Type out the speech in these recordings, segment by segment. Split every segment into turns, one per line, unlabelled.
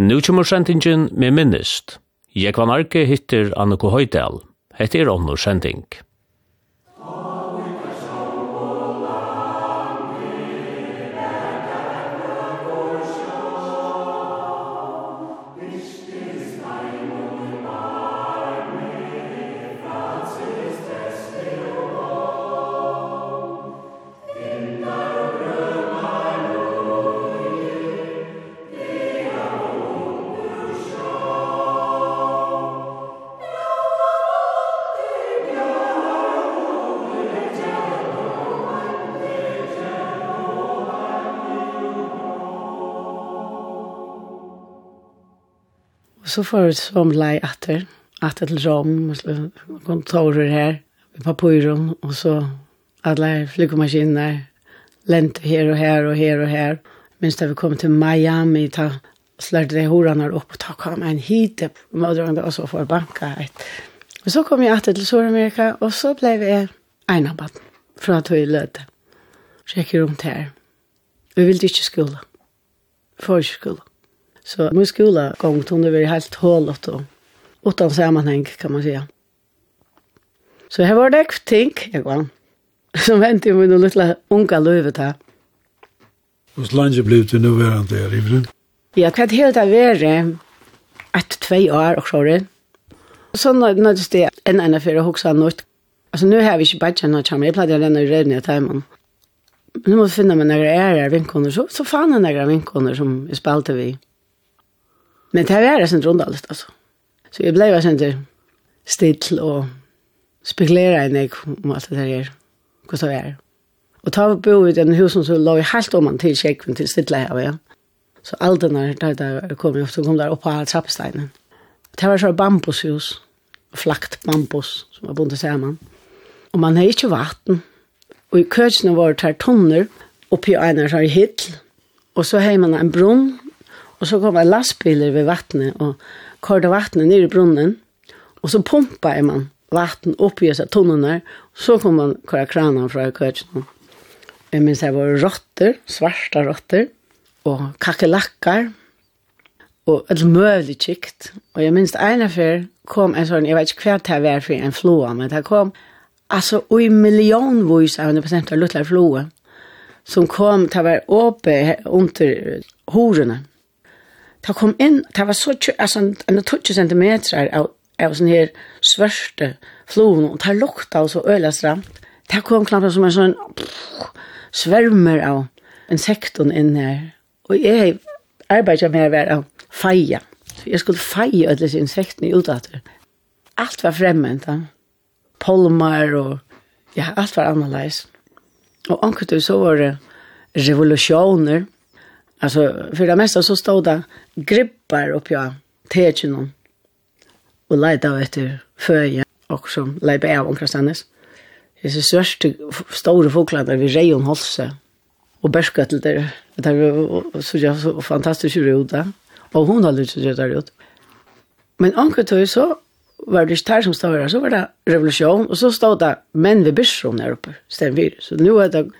Nu kommer sendingen med minnest. Jeg kan arke hittir Anniko Høydal. Hette er åndor sending.
så får vi som lei atter, atter til Rom, kontorer her, papyron, og så alle flygmaskiner, lente her og her og her og her. Minns da vi kom til Miami, ta slørte det horene opp, upp ta kom en hit og mödrande och så får banka et. Og så kom jeg jag til Sør-Amerika, og så blev jag enabat från att vi lödde. Så jag gick runt her. Vi ville ikke inte skola. ikke skola. Så min skola gång hon det var helt hållet och utan sammanhang kan man säga. Så här var det ting jag var som hände i min lilla unga lövet här.
Och slange blev det nu var det där i
Ja, kvart helt av värre ett två år och så det. Så när det en ena för att huxa något. Alltså nu har vi inte bara något som jag planerar den redan i timmen nu måste vi finne meg når jeg vinkoner, så, så fann jeg några vinkoner som jag spalte vi. Men det var sen rundaligt alltså. Så jag blev sen där still och spekulera i nek om allt det där. Hur så är. Och ta bo i den husen så låg helt om man till checken till stilla här ja. Så allt den där där kom jag så kom där upp på trappsteinen. Det var så bambushus. Flakt bambus som var bundet samman. Och man har inte vatten. Och i kökene var det här tonner uppe i en här hill. Och så har man en brunn Og så kom det lastbiler ved vattnet, og kørte vattnet ned i brunnen, og så pumpet man vatten upp i disse tunnene. Og så kom man korda kranen fra køtjen. Jeg minns det var råttor, svarta råttor, og kakelakker, og et møvlig kikt. Og jeg minns ene før kom en sånn, jeg vet ikke hva det var for en floa, men det kom, altså, og i millionvis av en prosent av luttelig floa, som kom, det var åpe under horene det kom inn, det var så, altså, en 20 centimeter av, av sånne her svørste floen, og det lukta og så øla stramt. Det kom knapt som en sånn svermer av insekten inn her. Og jeg arbeidet med å være feia. Så jeg skulle feia alle disse insektene ut av det. Alt var fremmed da. Polmar og ja, alt var annerledes. Og anker du så var det revolusjoner. Alltså för det mesta så stod det grippar upp jag tätchen och lejde efter föje och som lejde av omkrastannes. Det är så störst stora fåglar vid Rejon Holse och bärska där det. Det är så jag så fantastiskt hur Och hon har lite så där ut. Men onkel tog så var det där som stod där så var det revolution och så stod det män vid byrsron där uppe stämmer. Så nu är det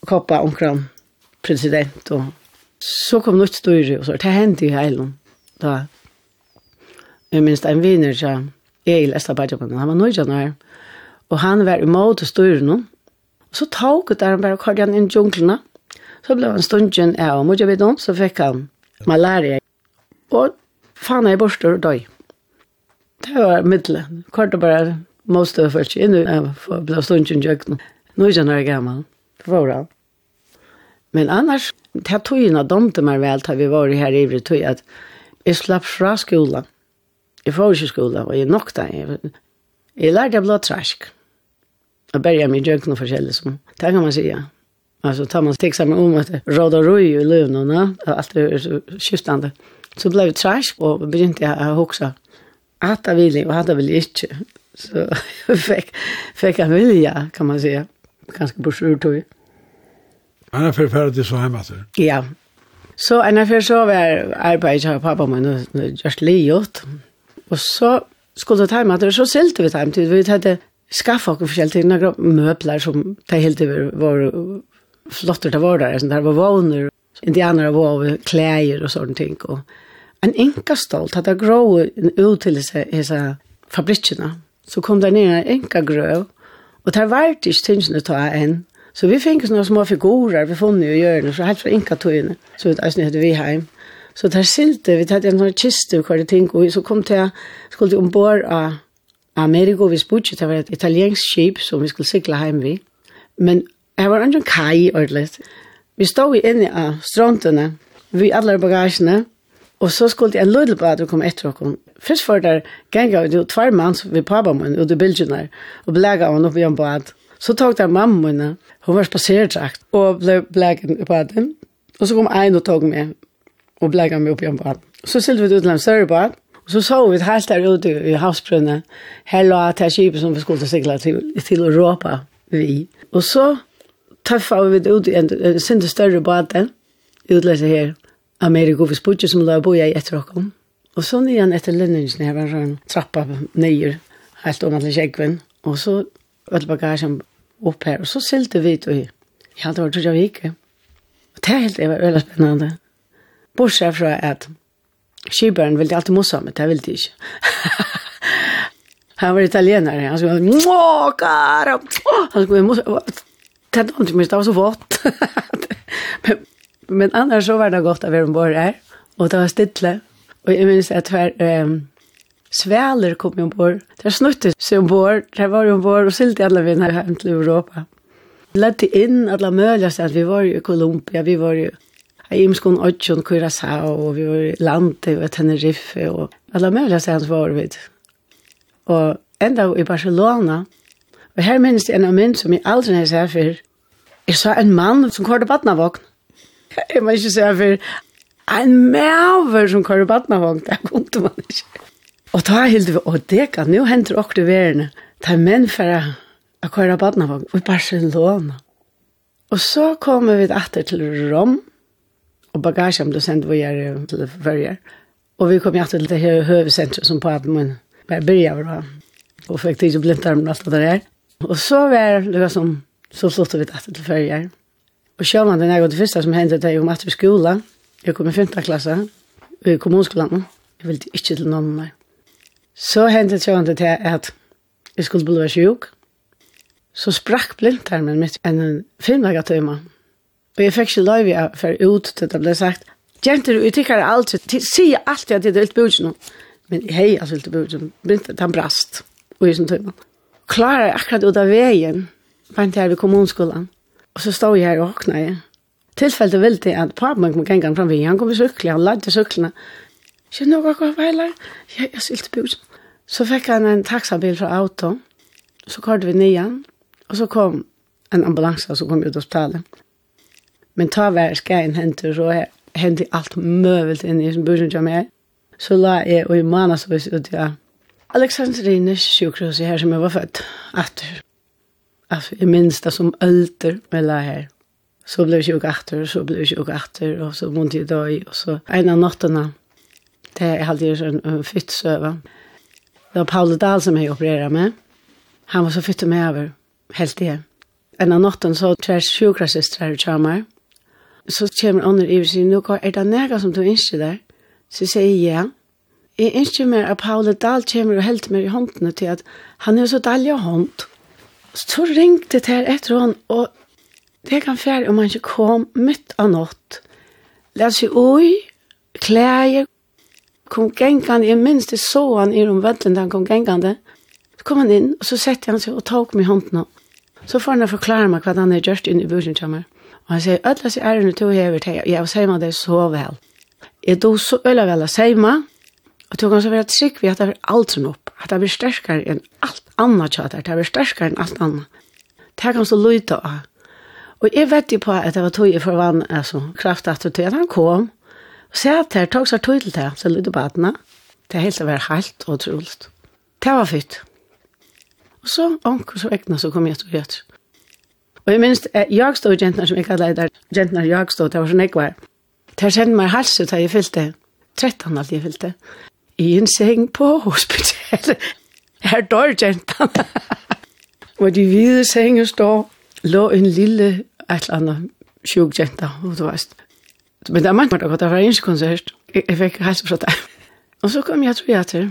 koppa omkran president och Så kom nytt styre, og så det hendte i heilen. Da, jeg minns en viner, ja, Egil Estabajaman, han var nøyjanar, og han var imot styre nå, og så tog det der han bare kallet han inn i djunglene, så ble han stundjen, ja, og mot jeg vet om, så fikk han malaria, og faen jeg borster og døy. Det var middelen, kort og bare måste jeg først inn, jeg ble stundjen djøkken, nøyjanar er gammel, var han. Men annars, det här tog ju när de inte mer väl vi var här i det tog att jag slapp fra skolan. Jag får inte skolan och jag nokta. Jag, jag lärde blå trask. Jag började med jönkna och forskjellig som, det kan man säga. Alltså tar man steg samman om att råda röj och lönorna, allt det är så skiftande. Så blev det trask och begynte jag att huxa. Hatta vill jag och hatta vill jag inte. Så jag fick, fick en vilja kan man säga. Ganska bursur tog jag.
Anna för för det så hjemme til.
Ja. Så anna för så var arbete av pappa men just livet. Och så skulle det hjemme det så sälte vi hjemme till vi hade skaffa forskjellige ting, noen møbler som det helt var flotter til var där der var våner indianer var kläder och sånt ting och en enka stolt hade grå ut till disse så så kom det ned en enka grøv, och det var ikke tingene tingen ta en Så vi fikk några små figurer, vi fann ju hjørnet, så helt fra inka togene, Så att alltså hade vi hem. Så der silte vi tatt en kiste hva det ting, og så kom til, skulle ombord av Amerigo vi spurte, det var et italiensk skip som vi skulle segla heim vi. Men jeg var annan kai, ordentlig. Vi stod inne av strandene, vi alle bagasjene, Og så skulle en bad komme etter oss. Først var det ganger, det tvær mann vi pappa min, og det bilgjene, og belegget han opp i en bad. Så tog der mamma henne, hun var spaserdrakt, og ble blegen i baden. Og så kom en og tog meg. og blegen meg opp igjen på den. Så stilte vi ut til en større bad, og så så vi helt der ute i havsbrunnet, her la til skipet som vi skulle sikla til, til Europa vi. Og så tøffa vi ut i en, en sinte større bad, utlese her, Ameriko vi spudje som la bo i etter okkom. Og så nyan etter lønningsen her var en trappa nøyer, helt om alle skjegven. Og så all bagagen opp her, og så sylte vi ut i, jeg hadde vært ut av vike. Og det er helt, det var veldig spennende. Bortsett fra at Kibaren ville alltid mossa meg, det ville de ikke. han var italiener, han skulle, Mwah, cara! Han skulle mossa meg, det er ikke det var så vått. men, men annars så var det godt å være ombord her, og det var stille. Og jeg minns at her, um, Sväler kom ju ombord. Det snuttes sig ombord. Det var ju ombord och sylte alla vi här hem till Europa. Vi ledde in alla möjliga ställen. Vi var ju i Colombia, vi var ju i Imskon, Otsjon, Curaçao och vi var i Lante och Tenerife och alla möjliga ställen var vi. Och ända i Barcelona. Och här minns jag en av min som jag aldrig har sett för. Jag sa en man som körde badnavågn. Jag minns inte säga för en mäver som körde badnavågn. Det kunde man inte. Og da hilde vi, og det kan jo hente okkur verene, ta menn for å køre badnavang i Barcelona. Og så kommer vi etter til Rom, og bagasjen ble sendt vi her til Førjer. Og vi kom etter til det her høvesentret som på at man bare byrja var da. Og fikk tid til blindtarmen og alt det der. Og så var det som, så sluttet vi etter til Førjer. Og sjåman den er det første som hendte det om at vi skola. Jeg kom i 5. klasse, i kommunskolen. Jeg ville ikke til noen mer. Så hendte det sånn til at jeg skulle bli sjuk. Så sprakk blindtarmen mitt en filmlega tøyma. Og jeg fikk ikke lov til å føre ut til det ble sagt. Jenter, vi tykker alltid, sier alltid at det er litt budget nå. Men hei, altså, det er budget. Blindtarmen brast. Og jeg sånn tøyma. Klarer akkurat ut av veien, vant jeg ved kommunskolen. Og så stod jeg her og åkna jeg. Tilfellet vil til at papen min kom gengan vi, Han kom i sykkel, han lagde syklene. Kjenner du hva hva hva Jeg hva hva Så fikk han en taxabil fra auto, så kørte vi nian, og så kom en ambulanse som kom ut av hospitalet. Men ta hver skrein hentur, så hendi alt møvelt inn i sin bursen som jeg. Så la jeg og i manasvis ut av Alexandrines sjukhus her som jeg var født, atter. Altså, jeg minns det som ølter med la her. Så ble jeg sjuk atter, så ble jeg sjuk atter, og så vondt i døy, og så en av nottene. Det er alltid en fytt søvann. Det var Paul Dahl som jeg opererade med. Han var så fyrt med över, helt igjen. En av natten så tre sjukrasistre her och kramar. Så kommer Onner i og sier, «Nå, er det nega som du ønsker där. Så jeg säger ja. Jeg ønsker meg at Paul Dahl kommer og helter meg i håndene til at han er så deilig av hånd. Så ringte det her etter henne, og det kan fjerde om han ikke kom midt av nått. Læs i oi, klæger, kom gengande, jag minns det så han i rumvällen da han kom gengande. Så kom han in och så sette han sig och tok meg i hånden. Så får han förklara mig vad han har gjort inn i bursen till mig. Og han sier, «Ødla seg ærene til å heve til, jeg var seima det så vel. Jeg do så øyla vel av seima, og tog han så være trygg ved at det var alt som opp, at det var sterkere enn alt annet tjater, det var sterkere enn alt annet. Det kan så lyta av. Og jeg vet jo på at det var tog i forvann, altså, kraft at han kom, Sæt her, tog seg tog til det, så lydde atene. Det helt var helt og troligt. Det var fyrt. Og så anker så egna så kom jeg til rett. Og jeg minns, jeg stod jentene som jeg kallet der, jentene jeg stod, det var sånn jeg var. Det kjente meg halset da jeg fyllte, 13 alt jeg fyllte, i en seng på hospitalet. Her dør jentene. Og de hvide senge står, lå en lille, et eller annet, sjuk jenta, og du veist. Men det er mange måter at det var en konsert. Jeg fikk helse fra det. Og så kom jeg til teater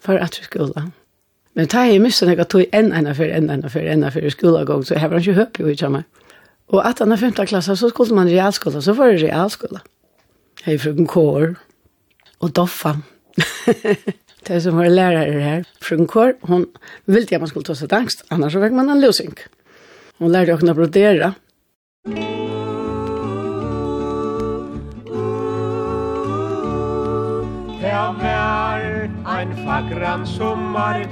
for at vi skulle. Men da jeg mistet jeg tog en ene før, en ene før, en ene før skolegång, så jeg var ikke høp jo i sammen. Og at han er femte klasse, så skulle man realskola, så var det realskola. Jeg er frukken Kår og Doffa. det som var lærere her. Frukken Kår, hun ville at man skulle ta seg angst, annars så fikk man en løsning. Hun lærte å kunne brodere.
Musikk ein fagran sommardag.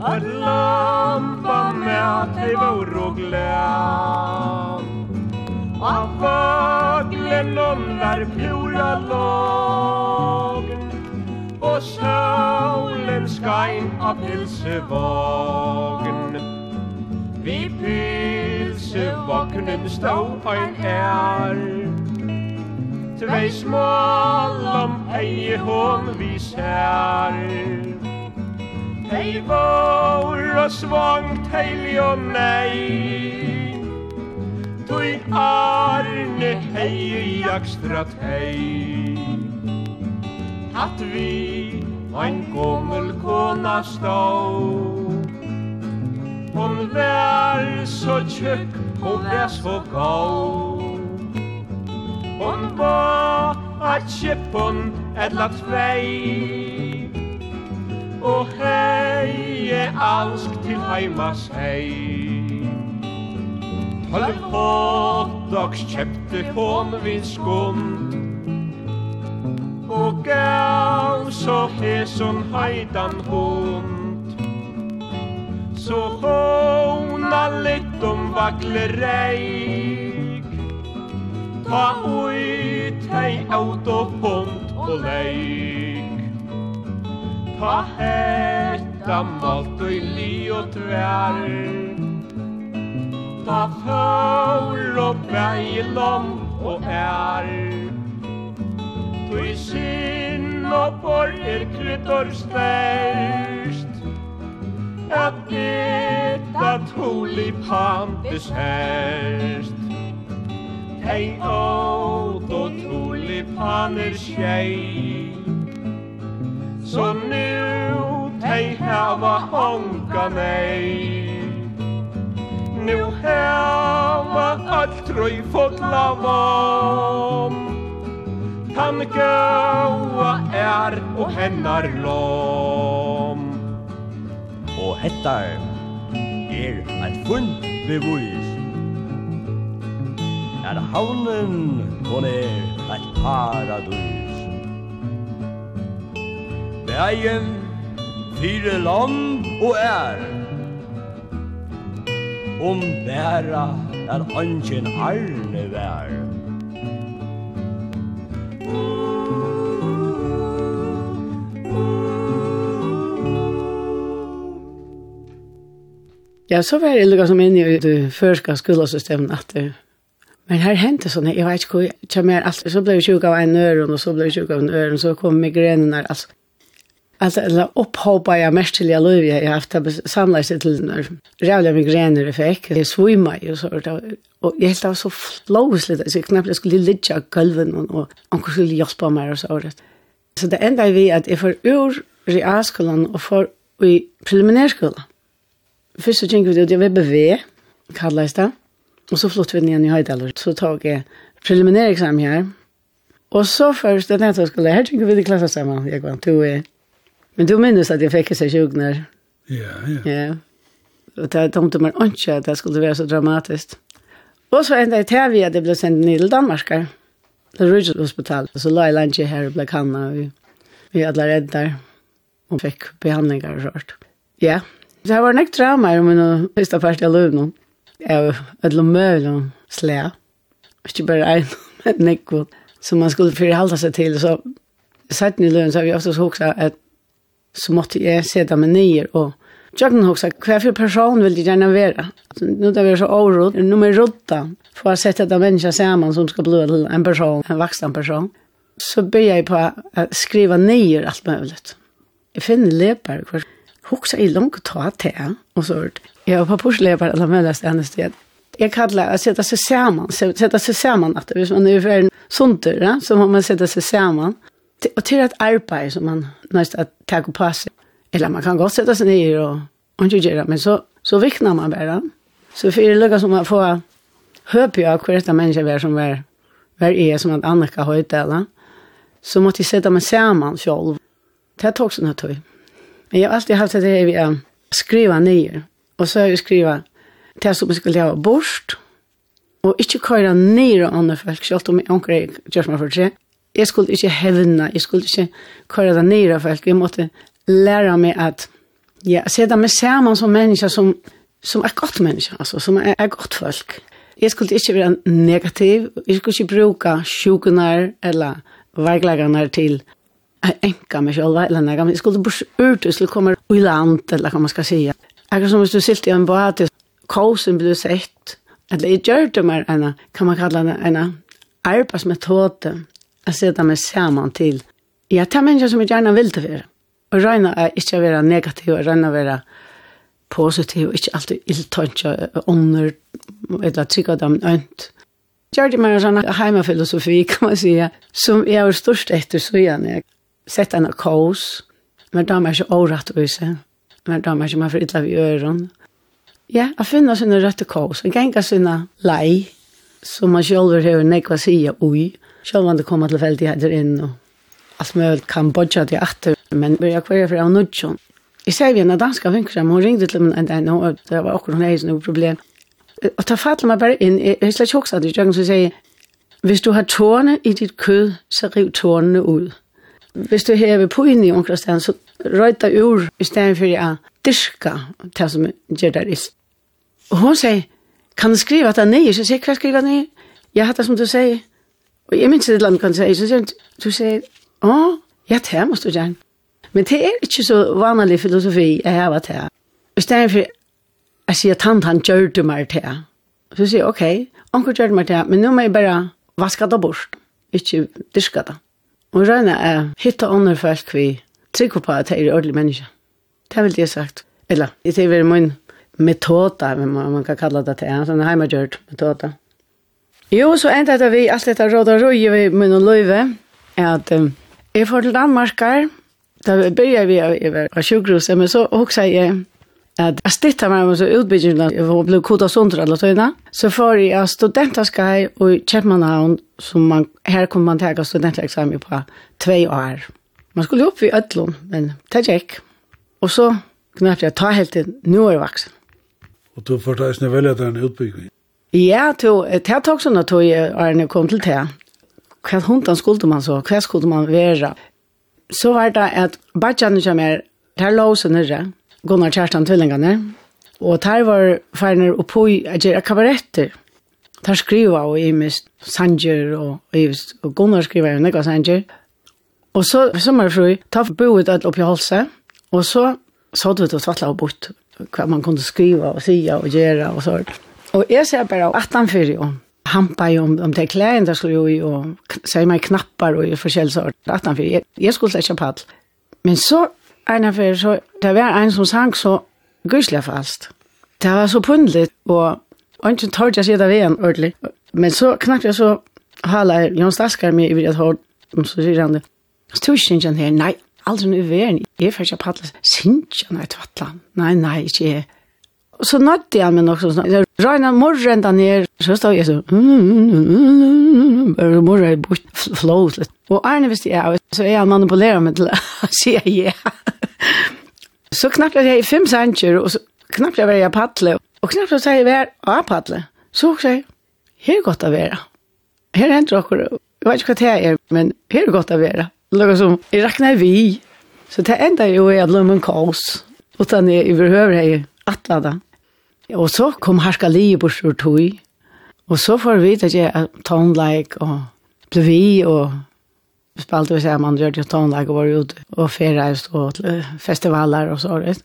At lampa med dig var og glad Av faglen om där fjora lag Og solen skain av pilsevagen Vi pilsevagnen stod ein er Tvei små lam hei hon vi sær Hei vår og svangt hei og nei. Tui arne hei jakstrat hei Hatt vi ein gommel kona stå Hon vær så tjøkk, hon vær så gau. Hon var skippon ella tvei Og hei e alsk til heimas hei Tolv hotdogs kjepte hon vid skund. Og gav så heson heidan hund. Så hona litt om vaklerei ta ui hei aut og pont og leik. Ta hetta malt og li og tvær Ta faul og beilom og er Tui sinn og bor er kryddor stærst. At etta tuli pamtis herst Hei åt och tulipaner tjej Så nu hej hava honka nei Nu hava alt troi fotla lava Tan gaua er og hennar lom.
Og hettar er ein fund bevis havnen Hon er et paradis. Veien fire land og er Om bæra er angen arne vær.
Ja, så var det lukket som inne i det første skolesystemet at det Men her hendte sånn, jeg vet ikke hvor, jeg mer alt, så ble jeg sjuk av en øren, og så ble jeg sjuk av en øren, så kom migrenen der, altså. Altså, eller opphåpet jeg mest til jeg løy, jeg har haft det att samla sig till när rävla migräner fick det svimma ju så og, och jag helt av så flowsligt så jeg knapt jeg skulle ligga av gulven, og anka skulle hjelpe meg og så. Så det enda vi at jeg får ur realskolen og får i preliminærskolen. Først så tenker vi att jag vill beve kallet det. Og så flott vi ned i Høydaler, så tog jeg preliminær eksamen her. Og så først, det er jeg skulle, her tenker vi det klasse sammen, jeg var to i. Men du minnes at jeg fikk seg sjukner.
Ja, ja.
Ja. Og det tomte meg ikke at det skulle være så dramatisk. Og så enda jeg til vi at jeg ble sendt ned til Danmark. Til Rydgjød Hospital. Så la jeg landet her og ble kanna. Vi, vi alle redde der. Og fikk behandlinger og sånt. Ja. Det var nok drama i min første part av løvnene av ödlom möjlom slä. Inte bara en, men nekko. som man skulle förhålla sig till. Så satt ni lön så har vi också huxat att så måtte jeg sette meg nye, og jag kan huxa hva for person vil jag gärna vara. nå där vi är så oråd, nu med rådda, for å sette de mennesker sammen som skal bli til en person, en vaksen person. Så ber jeg på å skriva nye alt mulig. Jeg finner lepar, hoksa i langt ta til, og så Ja, på pushlever eller möjligast ännu sted. Jag kallar att sätta sig samman, sätta sig samman att hvis man är för en sunter, ja, så må man sätta sig samman. Och till ett arbete som man nästan att ta och passa. Eller man kan gå sätta sig ner och och göra, men så så viknar man bara. Så för det lukas som man får höp jag hur detta människa är som är var är som att Annika har ett eller så måste jag sätta mig samman själv. Det här tog sådana tog. Jag har alltid haft det vi vid att skriva ner Og så har jeg skriva, det som vi skal leva bort, og ikke køyre ned og andre folk, selv om jeg ikke gjør meg for det. Jeg skulle ikke hevne, jeg skulle ikke køyre det nere folk, jeg måtte lære meg at ja, seta dem sammen som mennesker som, som er godt mennesker, altså, som er, er godt folk. Jeg skulle ikke være negativ, jeg skulle ikke bruke sjukene eller verklegarnar til enka meg selv, eller nega, men jeg skulle bare ut, jeg skulle komme i land, eller hva man skal säga. Akkurat som hvis du silt i en båt, kosen blir sett, eller jeg gjør det med en, kan man kalla det en arbeidsmetode, å sette meg sammen til. Ja, det er mennesker som jeg gjerne vil til å være, og røyna er ikke å være negativ, og røyna å være positiv, og ikke alltid ildtøntja, ånder, eller trygga dem ønt. Gjør det med en sånn heimafilosofi, kan man si, som jeg er størst etter, så gjerne jeg sett en kos, men da er ikke året men damer som er for ytla vi øren. Ja, jeg finner sånne rette kås, jeg ganger sånne lei, som man selv har nekva sida ui, selv om det kommer til tilfeldigheter inn, og alt mulig kan bodja till åter, men vi är kvar för Anudjon. Jeg säger vi en danska vinkram, hun ringde til meg en dag, og det var akkurat hun hejsen noe problem. Og ta fattelig meg bare inn, jeg er slett sjokk, så jeg sier, hvis du har tårne i ditt kød, så riv tårnene ut hvis du hever på inn i omkring stedet, så røyta ur i stedet for å dyrka det som gjør det ist. Og hun sier, kan du skrive at det er nye? Så sier jeg, hva skriva nye? Jeg hatt det som du sier. Og jeg minns det land kan sier, så sier du sier, å, ja, det må du gjerne. Men det er ikke så vanlig filosofi jeg har vært her. I stedet for jeg sier, at han han gjør det meg til. Så sier jeg, ok, onker gjør det meg til, men nå må jeg bare vaske det bort, ikke dyrke det. Og røyna er hitta andre folk vi trykker på at det er ordentlig menneske. Det vil jeg sagt. Eller, det er vel min metode, men man kan kalla det til en sånn heimagjørt metode. Jo, så enda det vi alt dette råd og røy i min og løyve, er at um, jeg får til Danmarkar, da begynner vi å være sjukgrus, men så også jeg, at jeg stittet meg med så utbyggnaden och blev kodet sånt alle tøyene. Så för jag studentarskaj i Köpmanhavn som man, her kommer man ta studentexamen på tve år. Man skulle opp i Ötlund, men det gikk. Og så knapt jeg ta helt til, nå er jeg vaksen.
Og du får ta sina välja den utbyggning?
Ja, to, det tok sånn at jeg er når jag kom til det. Hva hundan skulle man så, hva skulle man være? Så var det at badjane kommer, der låg seg nere, Gunnar Kjartan tvillingene. Og der var ferner og i å gjøre kabaretter. Der skriva og imist sanger og imist. Og Gunnar skriva jo nekka sanger. Og så sommerfru, ta boet alt oppi halse. Og så så du til å tvattla og bort hva man kunne skriva og sia og gjøre og sånt. Og jeg ser bare 18 fyrir jo. Hampa jo om, om det klæren der skulle jo i, og sier meg knappar og i forskjellige sort. 18 fyrir. Jeg, jeg skulle slett ikke padl. Men så Einer fyrir så, det var en som sang så guslig fast. Det var så pundligt, og ikke tørte jeg sitte ved en ordentlig. Men så knappt jeg så hala Jon Staskar med i vidt hård, og så sier han det. Så tog ikke Tusen her, nei, aldri nu i verden, jeg er fyrir ikke paddla, sinja nei, tvattla, nei, nei, ikke jeg. Og så nødde jeg meg nok sånn. Jeg røyna morren da ned, så stod jeg sånn, bare morren er bort, flås litt. Og Arne visste jeg, så er han manipulerer meg til å si ja. Så knappt jeg i fem sanger, og så knappt jeg var i paddle, og knappt jeg var i vær av paddle. Så sa jeg, her er godt å være. Her henter dere, jeg vet ikke hva det er, men her er godt å være. Lager som, jeg rakner vi. Så det enda jo er at lømmen kaos. Og den er i behøver jeg atlada. Og så kom Harska Lie bort ur tog, og så får vi vite at jeg er tonleik, og ble vi, og spalte vi seg sammen, gjør det tonleik, og var ute, og ferreist, og til festivaler, og så rett.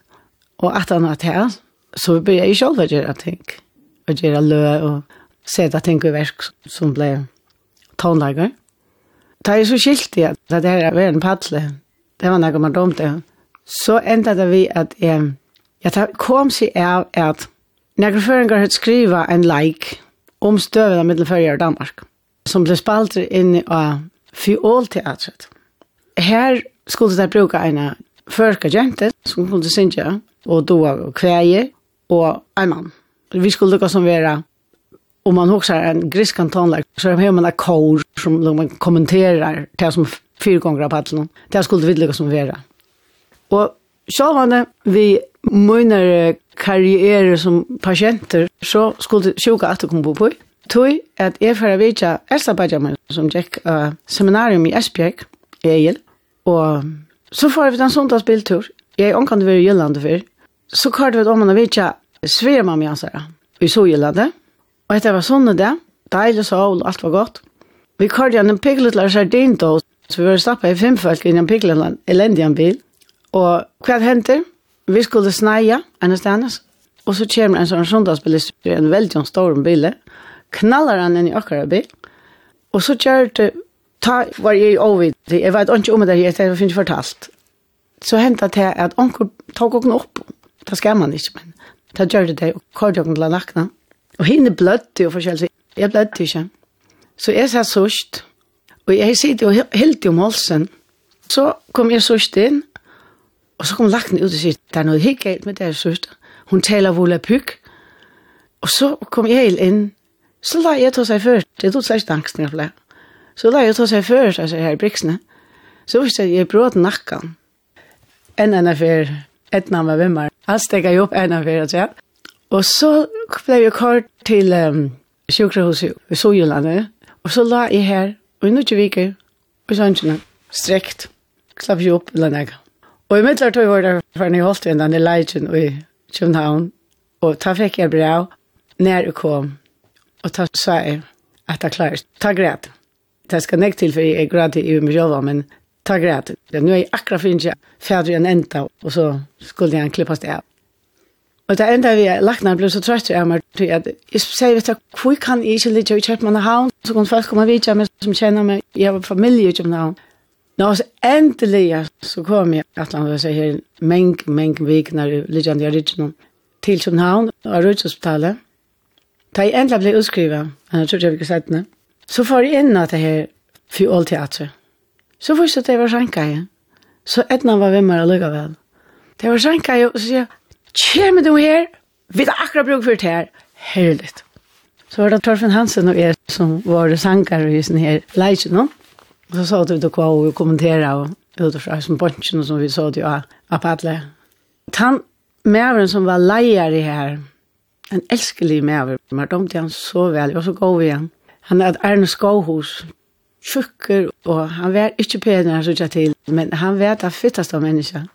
Og at han var her, så ble jeg selv å gjøre ting, og gjøre lø, og sette ting i verk som ble tonleikker. Det er så skilt i at det her var en padle, det var noe man domte, så enda det vi at jeg Ja, det kom seg av at Nægre føringar hørt skriva en like om støvene mellom Førjar og Danmark, som ble spalt inn av Fjolteatret. Her skulle de bruka en førka jente som kunne synge og doa og kveie og en mann. Vi skulle lukka som vera om man hoksar en griskan tonlag, så har man en kor som man kommenterar til som fyra gånger av allan. Det skulle vi lukka som vera. Og sjálvande vi Møyner karriere som patienter, så skulle sjuka at du kom på på. Tui, at jeg fyrir vitja Elsa Benjamin, som gikk uh, seminarium i Esbjerg, Egil, og så får vi den sondags biltur. Jeg omkant vi i Jylland før. Så kvar vi om han vitja svigermamma hans vi så Sogjyllandet. Og etter var sånne det, deilig sol, alt var godt. Vi kvar vi en pigletlar sardindås, så vi var stappa i fem folk innan pigletlar, elendian bil. Og hva henter? vi skulle snaja en stannas, og så kommer en sånn sundagsbilist, en veldig stor bil, knallar han inn i akkurat bil, og så gjør det, ta var jeg over, jeg vet ikke om det her, jeg finner fortalt. Så hentet det at onker tok åkne opp, det skal man ikke, men det gjør det det, og kort åkne til nakna. Og henne blødde jo forskjellig, jeg blødde ikke. Så jeg sa sørst, og jeg sitter og helt om halsen, så kom jeg sørst inn, Og så kom lagten ut og sier, det er noe helt galt med deres søster. Hun taler volapyk. Og så kom jeg helt. Så la jeg ta seg først. Det tog slet angsten, jeg ble. Så la jeg til før, først, altså her i briksene. Så visste jeg, jeg brød nakken. En enn affær, et navn med vimmer. Han stegget jo opp en affær, altså. Og så ble jeg kort til um, sjukkerhuset i Sojulande. Og så la jeg her, og nu ikke viker, og sånn, strekt. Klapp jeg opp, eller nægge. Og i midler tog var det for en holdt den den leidjen i København. Og ta fikk jeg brev når jeg kom. Og ta sa jeg at jeg klarer. Ta greit. Det skal jeg til for jeg er grad i min jobb, men ta greit. Nå er jeg akkurat finnes jeg ferdig en enda, og så skulle jeg klippes det av. Og det enda vi laknar ble så trøtt av meg, tror jeg, jeg sier, vet du, hvor kan jeg ikke ligge i Kjøpmannhavn, så kan folk komme videre meg som kjenner meg, jeg har familie i Kjøpmannhavn. Nå, så endelig så kom jeg at han var seg her meng, meng vikner, liggende i original, til København og Rødhushospitalet. Da jeg endelig ble utskrivet, jeg tror jeg ikke sett det, så får jeg inn at det her Fjolteatret. Så først at jeg var sjanka i. Så etna var hvem er allikevel. Det var sjanka i, og så sier jeg, Kjem du her? Vi har akkurat bruk for det her. Herlig. Så var det Torfinn Hansen og jeg som var sankar i sånne her leisje nå. leisjonen. Så sa du det kvar och kommentera och utifrån som bunchen som vi sa det ja, apatle. Han Mävren som var lejare här, en älskelig mäver, men de till han så väl, och så går vi igen. Han hade Arne Skåhus, tjukker, og han var ikke penere han suttet til, men han var det fitteste av mennesker.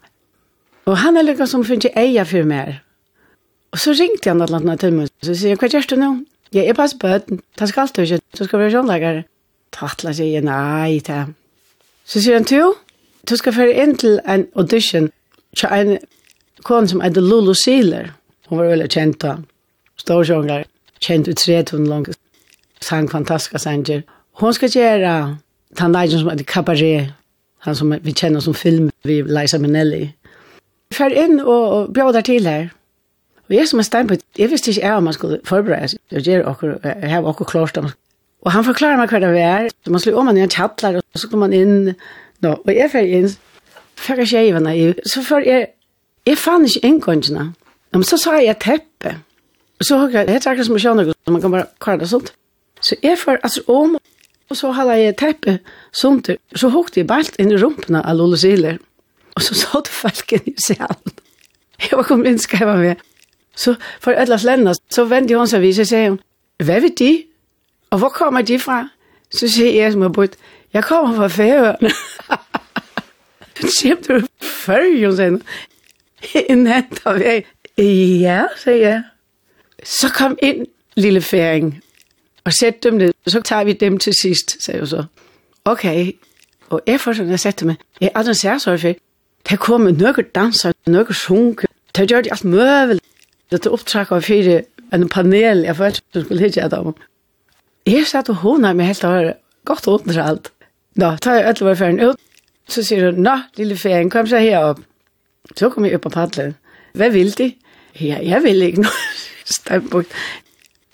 Og han er lykket som finner eia for mer. Og så ringte han något eller annet til meg, så sier han, hva gjør du nå? Ja, jeg passer på høyden, det skal du ikke, du skal være sjånlegger. Tattla sier, nei, det. Så sier han, du, du skal føre inn til en audition til en kone som heter Lulu Sealer. Hun var veldig kjent da. Storsjonger. kjent ut tre tunn lang. Sang fantastiska sanger. Hun skal gjøre den leisen som heter Cabaret, han som vi kjenner som film, vi Liza Minnelli. Før inn og, og bjør der til her. Og jeg som er stein på, jeg visste ikke jeg om man skulle forberede seg. Jeg gjør akkur, jeg har akkur klart om man Og han forklarer meg hva det var. Man slår om man i en kjattler, og så kom man inn. Nå, og jeg fer inn, fer jeg skjevene i. Så får jeg, jeg fann ikke inngående. Men så sa jeg teppe. Og så har jeg, det er akkurat som å kjønne, så man kan bare kvar det sånt. Så jeg fer altså om, og så hadde jeg teppe sånt. Så hørte jeg bare inn i rumpene av Lolle Siler. Og så sa det folk inn i salen. Jeg var kommet inn, skrev han med. Så for ødelast lennast, så vendte hun seg vis, og sier hun, hva vet de? Og hvor kommer de fra? Så siger jeg som har brudt, jeg kommer fra Færøerne. Så siger du, Færøerne, sagde En anden, der var Ja, siger jeg. Så kom ind, lille færing, og sæt dem ned. Så tager vi dem til sidst, sagde jeg så. Okay. Og efter sådan, jeg satte mig, jeg er den særsøjfe. Der kommer nogle danser, nogle sunke. Der gør de alt møvel. Det er optrækker for det, en panel, jeg følte, du skulle hitte af dem. Jeg satt og hona med helt og godt under alt. Nå, tar jeg alle våre ferden ut. Så sier hun, nå, lille ferien, kom så her opp. Så kom jeg opp på paddelen. Hva vil de? Ja, jeg vil ikke noe. Stempukt.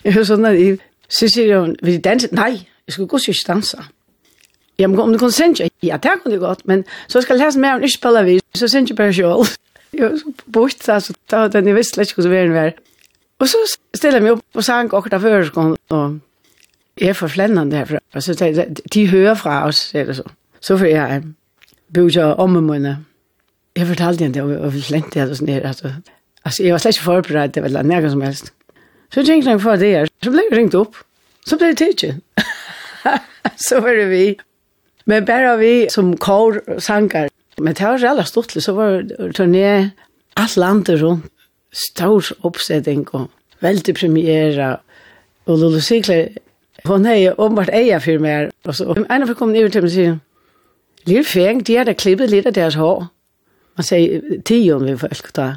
Jeg hører sånn at jeg... så sier hun, vil de danse? Nei, jeg skulle gå og ikke danse. Ja, men om du kunne sende ja, det kunne du godt, men så skal jeg lese mer om ikke spille vi, så sende jeg bare selv. Jeg var så bort, så da hadde jeg visst ikke hvordan verden var. Og så stiller jeg meg opp og sang akkurat før, og Jeg er fra Flandern derfra, og så sagde jeg, de hører fra os, det så. Så får jeg bød jeg om med mine. Jeg fortalte hende, og vi slengt det, og sådan her, altså. Altså, jeg var slet ikke forberedt, det var eller som helst. Så tenkte jeg for det her, så ble jeg ringt opp, så ble det tidsen. så var det vi. Men bare vi som kår sanger. Men det var alle stort, så var det turné, alt landet rundt, stor oppsetting og veldig premiere. Og Lolo Sikler Hon hei åpenbart eia for meg. Og så, en av kom ned til meg og sier, Lille Feng, de har da klippet litt av deres hår. Man sier, tion vil folk da.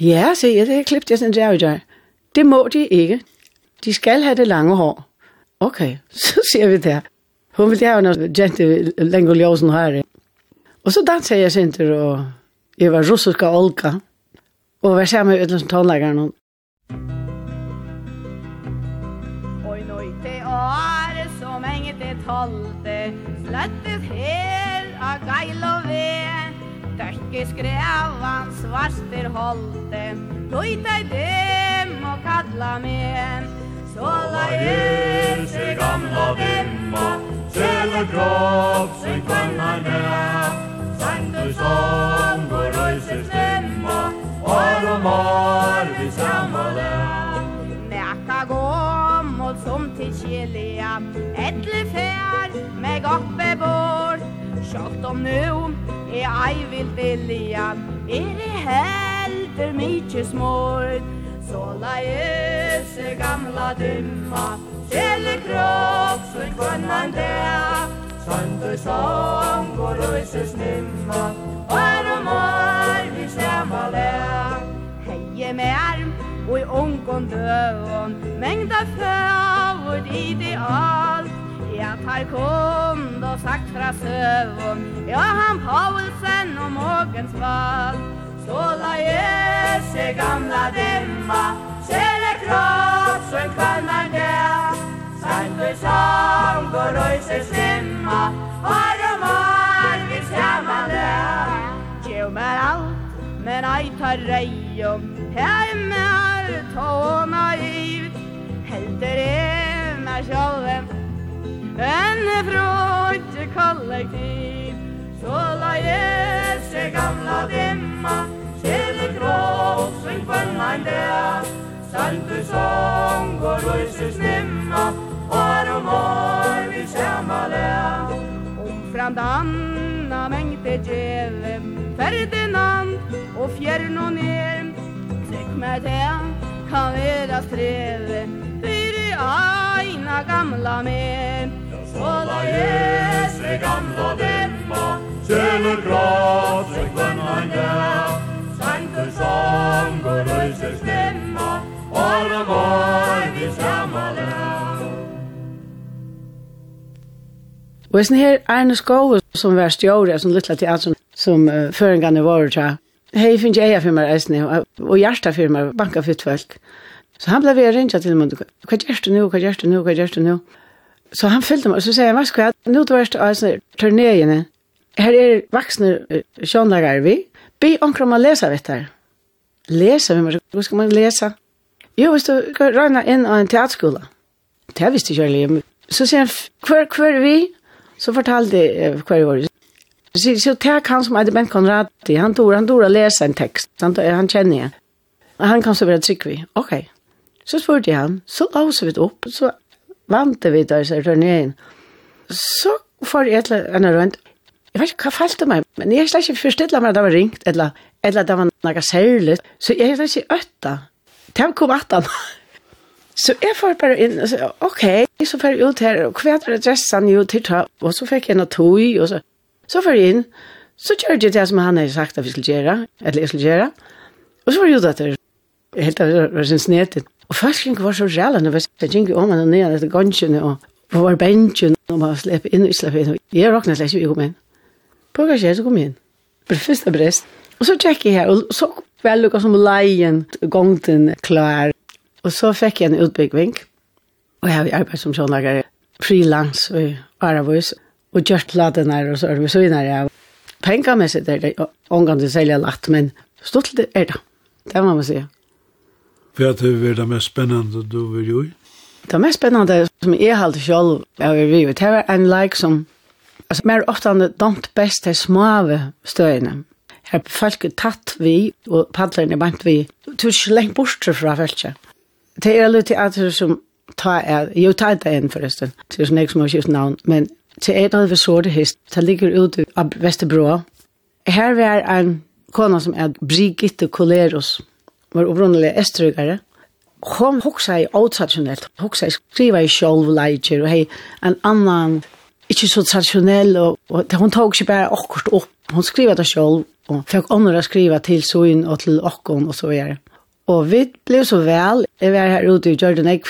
Ja, sier jeg, det har klippet jeg sådan der. Det må de ikke. De skal ha det lange hår. Okay, så ser vi det. Hun vil gjerne jente lenge ljósen her. Og så danser jeg sinter, og jeg var russiska Olga. Og var sammen med
utenlandstallegeren. i skrävan svarster holte Lojta i dem og kalla med Såla ljus se gamla dimma
Kjell og grav sig kvannar med Sanktor sång och röjser stemma Ar og mar vi samma
län Mäka gå mot som til kjelia Edle fär med goppe bor Sjått om nu är ei vill vilja Er i hell för smort smort Såla öse gamla dymma Kjelle kropp för kvannan
det Sönder sång og röse snimma
Var og mar vi stämma lä med arm og i ångån døvån Mengda fövord i det av Her kom då sagt fra Søvån Ja, han Paulsen og Mågens val. Så la jeg se gamla dimma Kjelle kropp så en kvann er det Sankt og sang og røyse slimma Har og mar vi skjemmer der. Gjev meg alt, men ei tar rei om Hjemme er tåna Helter er meg sjålen en frutje kollektiv Så la jese gamla dimma Kjele gråk, sving kvønna en
der Saltu sång og rulse snimma Og er om år vi sjama
Om Omfram danna mengte djeve Ferdinand og fjern og ner Trykk med det kan vera streve Fyri aina gamla mer
Alla jäsre gamla demma Kjøler gråt seg kvønnan der Sanker sång og røyser stemma Alla går vi samme der
Og sånn her Arne Skove som var stjåre, som lytla til alt som, som uh, føringene var til. Hei, finnes jeg for meg eisne, og, og hjertet for meg, banka fyrt folk. Så han ble ved å ringe til meg, hva gjør du nå, hva gjør du nå, hva gjør du nå? Så han fyllde meg, og så sier jeg, hva skal jeg? Nå du verst av sånne turnéene. Her er vaksne sjånlager vi. Be omkring om å lese, vet du. Lese, hva skal man lese? Jo, hvis du regner inn av en teaterskole. Det visste jeg ikke, Så sier han, hver, hver vi? Så fortalte jeg hver vi var. Så, så tek han som er Bent Konradi, han tog, han tog å lese en tekst, han, han kjenner jeg. Han kan så være trygg vi. Ok. Så spurte jeg han, så låser vi det opp, så vante vi der, så er det Så får jeg et eller annet rundt. Jeg vet ikke hva falt det meg, men jeg har slett ikke forstilt meg at det var ringt, eller, eller det var noe særlig. Så jeg har slett ikke øtta. Det kom at han. Så jeg får bare inn og sier, ok, så får jeg ut her, og hva er adressen jo til ta, og så fikk jeg noe tog, og så, så får jeg inn, så gjør jeg det som han har sagt at vi skulle gjøre, eller jeg skulle gjøre, og så var jeg ut etter, helt av det var sin snedet. Og først gikk var så rælende, jeg gikk om og ned etter gansjene og på var bensjen, og man slepp inn og slepp inn. Jeg råkna slett ikke, vi kom inn. På hva skjer, så kom jeg inn. På det første brest. Og så tjekk jeg her, og så vel lukket som leien, gongten klar. Og så fikk jeg en utbyggving, og jeg har arbeidet som sjånlager frilans og Aravus, og gjørt platene og så er vi så innan Pengamessig er det, og omgang til selja latt, men stort er det, det må man sige.
Hva er det det mest spennende du vil gjøre?
Det mest spennende som jeg halte selv er å gjøre, det var en like som, altså mer ofte han domt best til smave støyene. Her er folk er tatt vi, og padlerne er bant vi, du er ikke lengt bort fra feltet. Det er litt at det som ta er, jo ta det inn forresten, det er sånn jeg som har kjøpt navn, men til er noe ved sårde hist, det ligger ute av Vesterbro. Her var en kona som er Brigitte Koleros, var opprunnelig estrygare, hon hoksa i otraditionellt, hoksa i skriva i sjolv sjolvleitjer, og hei, en annan, ikkje så tradisjonell, og, og hon tog ikke bare akkurat opp, hon skriva det sjolv, og fikk andre skriva til soin og til okkon og så videre. Og vi blev så vel, jeg var her ute i Jordan Egg,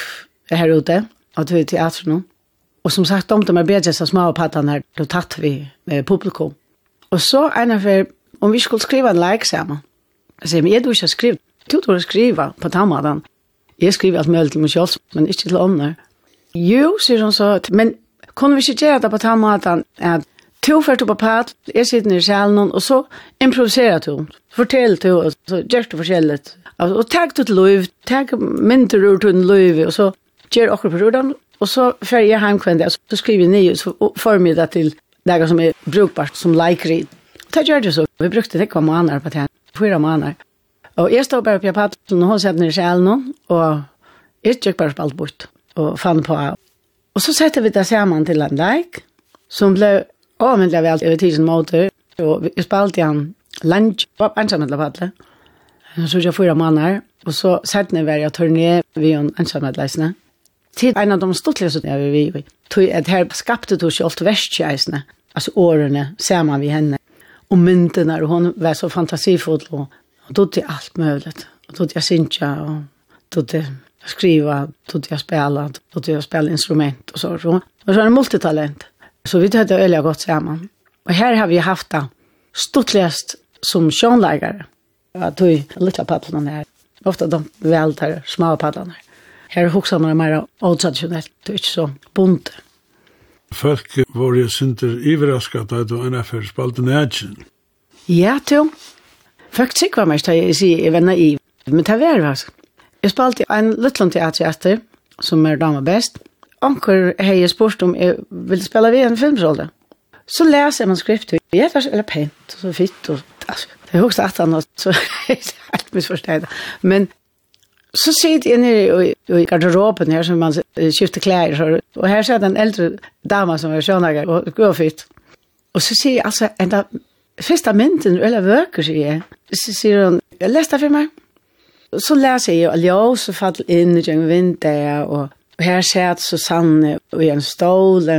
her ute, og til teatern nå. Og som sagt, om de er bedre så små pattene her, da tatt vi med publikum. Og så en av om vi skulle skriva en like sammen, Jeg sier, men jeg du ikke har skrivet, Du tror jeg skriver på tammaden. Jeg skriver alt mulig til meg selv, men ikke til ånden. Jo, sier hun så, men kunne vi ikke gjøre det på tammaden? At to først på pat, jeg sitter nere i sjælen, og så improviserer du. Fortell du, og så gjør du forskjellig. Og takk du til lov, takk mindre ur til lov, og så gjør akkurat på jordan, og så fer jeg heimkvendig, og så skriver jeg nye, så får vi det til det som er brukbart, som leikrid. Det gjør det så. Vi brukte det hva måneder på det fyra måneder. Og jeg stod bare på paddelen, og hun satt ned i sjælen, og jeg gikk bare spalt bort, og fann på. Og så sette vi det sammen til en leik, som ble avmyndelig vel over tidsen måter, og vi spalte igjen lunch, og ansamhandlet paddelen. Jeg tror jeg fyra måneder, og så sette ned hver turné ved en ansamhandleisene. Til en av de stortlige som jeg vil vi, tog at her skapte du ikke alt verskjeisene, altså årene, sammen vi henne, og myndene, og hun var så fantasifull, og Och då det allt möjligt. Och då jag synja och då det skriva, då jag spela, då jag spela instrument och så. så. Och så är det multitalent. Så vi hade öliga gott samman. Och här har vi haft det stortligast som sjönlägare. Jag tog lilla paddlarna här. Ofta de vältar små paddlarna. Här huxar man mer otraditionellt, det är inte så bunt.
Folk var ju synder överraskade att du NFL spalte nätsen.
Ja, tog. Faktisk var meg til jeg sier jeg var naiv, men det var det altså. Jeg spalte en liten teater etter, som er dama best. Anker har jeg spurt om jeg vil spela ved en filmrolle. Så leser jeg manuskriptet, jeg var så eller pent og så fitt, og altså, det er jo også at han, så jeg er helt misforstått. Men så sitter jeg nere i, i garderoben her, som man skifter klær, og her sitter en eldre dama som er sjønager og går fitt. Og så sier jeg altså, enda Fyrsta mynden, eller vøker, sier jeg. Så sier hun, jeg leste det for meg. Så leser jeg jo, og ljøs og fatt inn i gjennom vinter, og, og her ser jeg Susanne og en stål,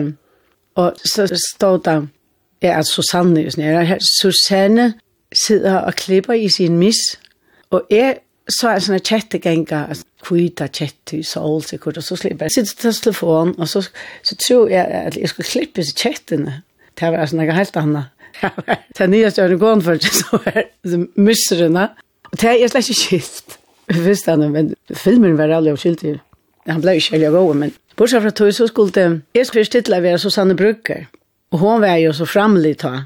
og så stod det, ja, at Susanne, og sånn, her, Susanne sitter og klipper i sin miss, og jeg så er sånne kjettegenga, kvita kjette i sol, sikkert, og så slipper jeg sitter til telefonen, og så, så tror jeg at jeg skulle klippe seg kjettene. Det var sånn, jeg helt annet. Det er nye større gående for det, så er det mysrene. Og det er slett ikke skilt. Visst han, men filmen var aldri av skilt til. Han ble ikke veldig god, men bortsett fra tog, så skulle det, jeg skulle stille være Susanne Brugger. Og hun var jo så framlig ta.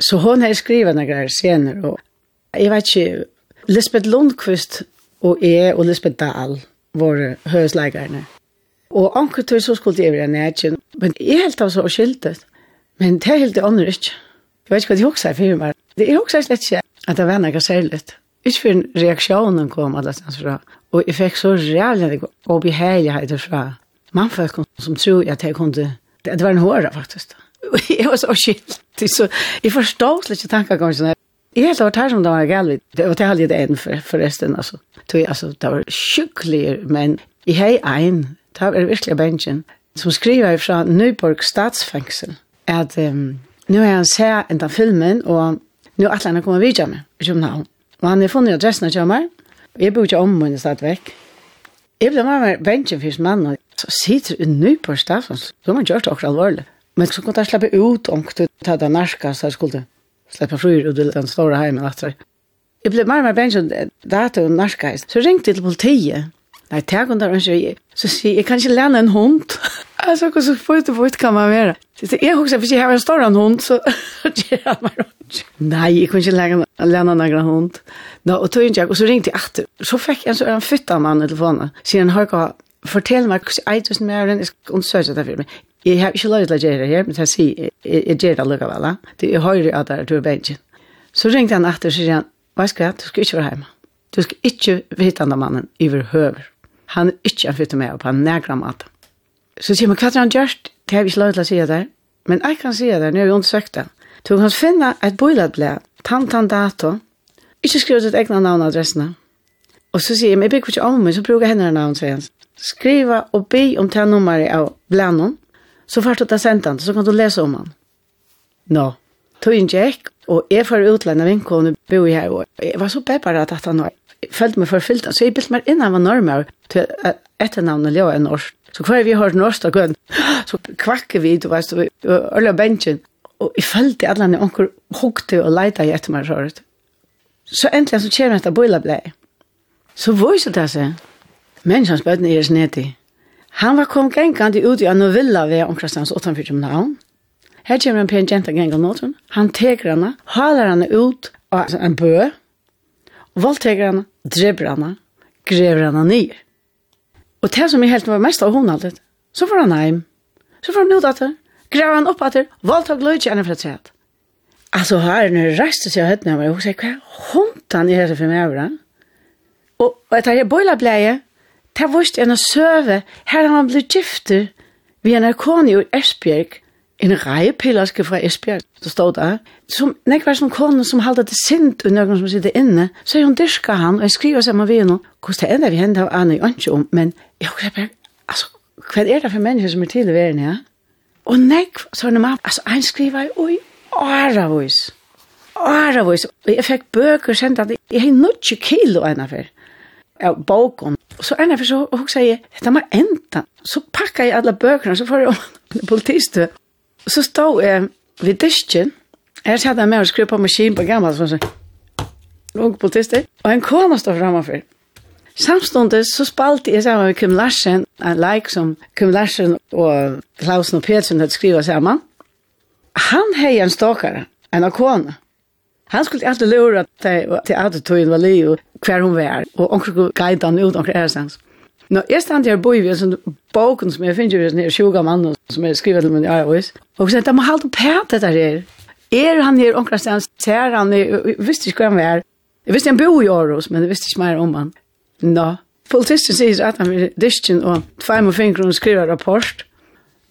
Så hun har skrivet noen greier senere, og jeg vet ikke, Lisbeth Lundqvist og jeg og Lisbeth Dahl var høresleikerne. Og anker tog så skulle det være nætjen. Men jeg helt av så skiltet. Men det er helt det andre ikke. Jeg vet ikke hva de hoksa i firma. er hoksa slett ikke at det var noe særlig. Ikke for reaksjonen kom alle stans fra. Og jeg fikk så reale og behegeligheter fra mannfolk som tror at jeg kunne... Det var en håra faktisk. jeg var så skilt. Så jeg forstod slett ikke tanker tankegangen sånn her. Jeg helt var her som det var galt. Det var det halvlig det enn for, forresten, altså. Tog, altså, det var sjukkelig, men jeg har en. det var virkelig bensjen, som skriver fra Nyborg statsfengsel, at um, nu har han sett en av filmen, og nu er alle kommet videre med i København. Og han har funnet adressen av meg. og jeg bor ikke om henne stedet vekk. Jeg ble med meg bensjen først mann, og så sitter en ny på stedet, så har man gjort det også alvorlig. Men så kunne jeg slippe ut om du tar det narska, så jeg skulle slippe fryr ut i den store heimen. Jeg ble med meg bensjen, da er det narska, så ringte jeg til politiet. Nei, takk om det, så sier jeg, jeg kan ikke lene en hund. Alltså hur så fort och fort kan man vara. Så jag också för jag har en stor hund så jag man Nej, jag kunde inte lägga lämna några hund. Då och tog jag och så ringte jag åter. Så fick en så en fytta man i telefonen. Sen har jag fortell mig hur jag just mer den och sökte det för mig. Jag har inte lovat att göra här, men jag ser jag gör det lugga väl. Det är höjre att där tur bänken. Så ringte han åter så han, Vad ska jag? Du ska inte vara hemma. Du ska inte hitta den mannen överhuvud. Han är inte en fytta med på en några maten. Så sier man, hva er han gjort? Det har vi ikke lov til å si det. Men jeg kan si det, nå har vi undersøkt det. Du kan finne et bøyladblad, tann, tann, dato. Ikke skrive sitt egna navn og adressene. Og så sier jeg, men jeg bygger ikke om meg, så bruker jeg henne navn, sier han. Skriva og be om til nummeret av blanen, så får du ta sendt han, så kan du lese om han. Nå, tog en jack, og jeg får utlandet vinkående bo i her, og jeg var så pepparet at han var. Følte meg forfylt, så jeg bylte meg innan var normer til etternavnet Ljø en norsk. Så hver vi har norsk og gønn, så kvakker vi, du veist, og øl av bensin. Og jeg følte alle henne onker hukte og leita i etter meg så rett. Så endelig så kommer dette bøylablei. Så vise det seg. Menneskene bøtten er snedig. Han var kom gengande ut i en novilla ved omkrastans 8 København. Her kommer en pen jenta gengar nåten. Han teker henne, haler henne ut av en bø, voldteker henne, dreper henne, grever henne nye. Og det som jeg helt var mest av honaldet, så var han hjem. Så var han ut etter, Grever han opp etter, valgte og løyde henne fra tredje. Altså her, når jeg reiste seg av høttene, jeg var sier, hva er hundan i hette for meg over Og, og etter jeg bøyla bleie, det var vist en å søve, her han blitt gifter, vi en kone i Esbjerg, en rejepiller skal fra Esbjerg, der står der, som nek var som kone, som halda det sint og noen som sitter inne, så er hun dyrka han, og jeg skriver sammen ved henne, hvordan det ender vi henne, og aner jeg ikke om, men jeg har bare, altså, hva er det for mennesker som er til i verden, ja? Og nek, så er det mat, altså, han skriver oi, åravis, åravis, og jeg fikk bøker, sendt, at jeg har nødt kilo enn affær, av boken. Så enn for så hun sier, dette må enda. Så pakka jeg alle bøkene, så får jeg om politistø, så stod jeg ved disken, jeg satt der med og skrev på maskin på gammel, sånn sånn, låg politister, og en kone stod framfor. Samståndet så spalte jeg sammen med Kim Larsen, en like som Kim Larsen og Klausen og Petsen hadde skrivet sammen. Han hei en stakare, en av kone. Han skulle alltid lura til, til at tøyen var li og hver hun var, og onker han ut onker æresens. Er Nå, jeg stand her boi ved en sånn boken som jeg finner jo sånn her sjuga mann som jeg skriver til min i iOS. Og så sier, det må halte pæt dette her. Er han her omkring stedet, ser han jeg visste ikke hva han var. Jeg visste han bo i Aarhus, men jeg visste ikke mer om han. Nå, politisten sier at han vil disken og tvei med fingre og skriver rapport.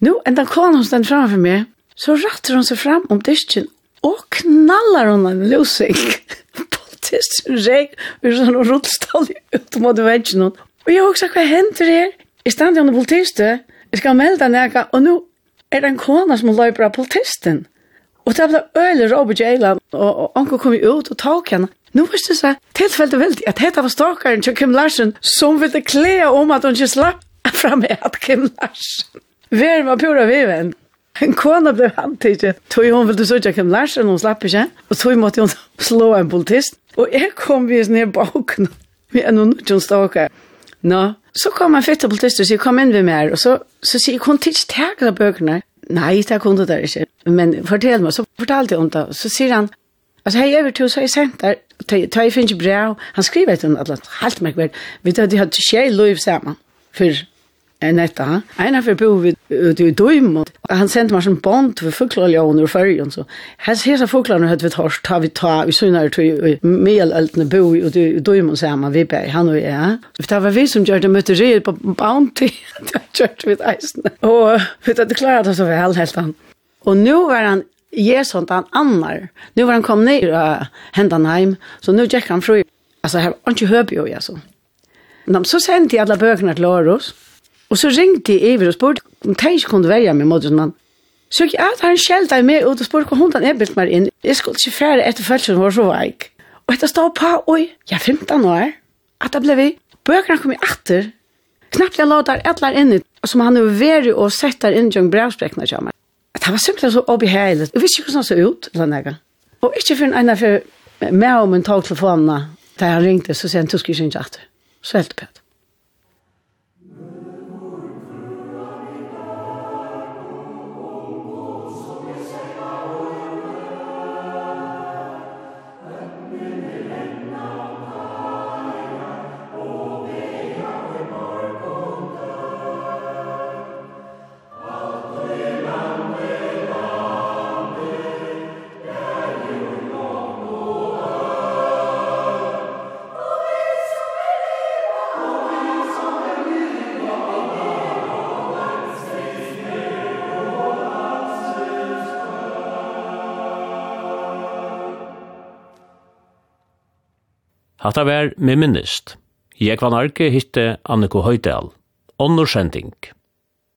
Nå, en da kom hun stand framfor meg, så ratter hun seg fram om disken og knallar hun en løsing. Politisten reg, vi er sånn rullstall ut mot veggen Och jag också vad händer här? Jag stannar under politistet. Jeg skal melda näka og nu er det en kona som løper av politisten. Og det ble øyelig öle Robert Jalen og onkel kom ut og tog henne. Nå var det så tillfälligt veldig at dette var stalkaren til Kim Larsen som ville kle om at hun ikke slapp fram at Kim Larsen. Vi er med pura viven. En kona blev antidig. Tog hon ville søtja Kim Larsen, hon slapp ikke. Og tog måtte hon slå en politist. Og jeg kom vid ned här baken. Vi er noen inte en. Nå, så kom en fitte politist og sier, kom inn ved meg, og så, så sier jeg, kunne ikke tega av bøkene. Nei, det kunne det ikke. Men fortell meg, så fortalte jeg om det. Så sier han, altså, hei, jeg vil til, så har jeg sendt der, ta jeg finner brev. Han skriver etter noe, annet, helt merkverd. Vi tar, de hadde skje i lov sammen, for enn etta. Ena för bo vi ute i døym, og Han sendte meg sånn bond for fåglar i fyrjon, så. hans hesa så fåglarna vi torsk, ta vi ta vi synar till melältne bo ute i døym, og samma vi bei, han og jeg. jag. det var vi som gjorde mötte sig på bounty. Det gjorde vi isen. Og vi hadde klarat oss så väl helt han. Og nu var han Jesont han annar. Nu var han kom ner uh, händan heim, så nu gikk han fru. Altså, här har inte hört ju alltså. Men så sent i alla böckerna till Aros. Og så ringte jeg over og spurte om de ikke kunne være med mot henne. Så jeg at han skjelte meg ut og spurte hva hun er bilt meg inn. Jeg skulle ikke fære etter følelsen som var så veik. Og etter stod på, oi, jeg er 15 år. At det ble vi. Bøkene kom i atter. Knapt jeg låter et eller annet som han er veldig og sett der inn i en brevsprekene til meg. Det var simpelthen så obeheilig. Jeg visste ikke hvordan det så ut, eller jeg. Og ikke for en av for meg og min tog telefonene, da jeg ringte, så sier han, du skal ikke ringe atter. Så helt pent.
Hatta var med minnist. Jeg var narki hitte Anniko Høydal. Onnur sending.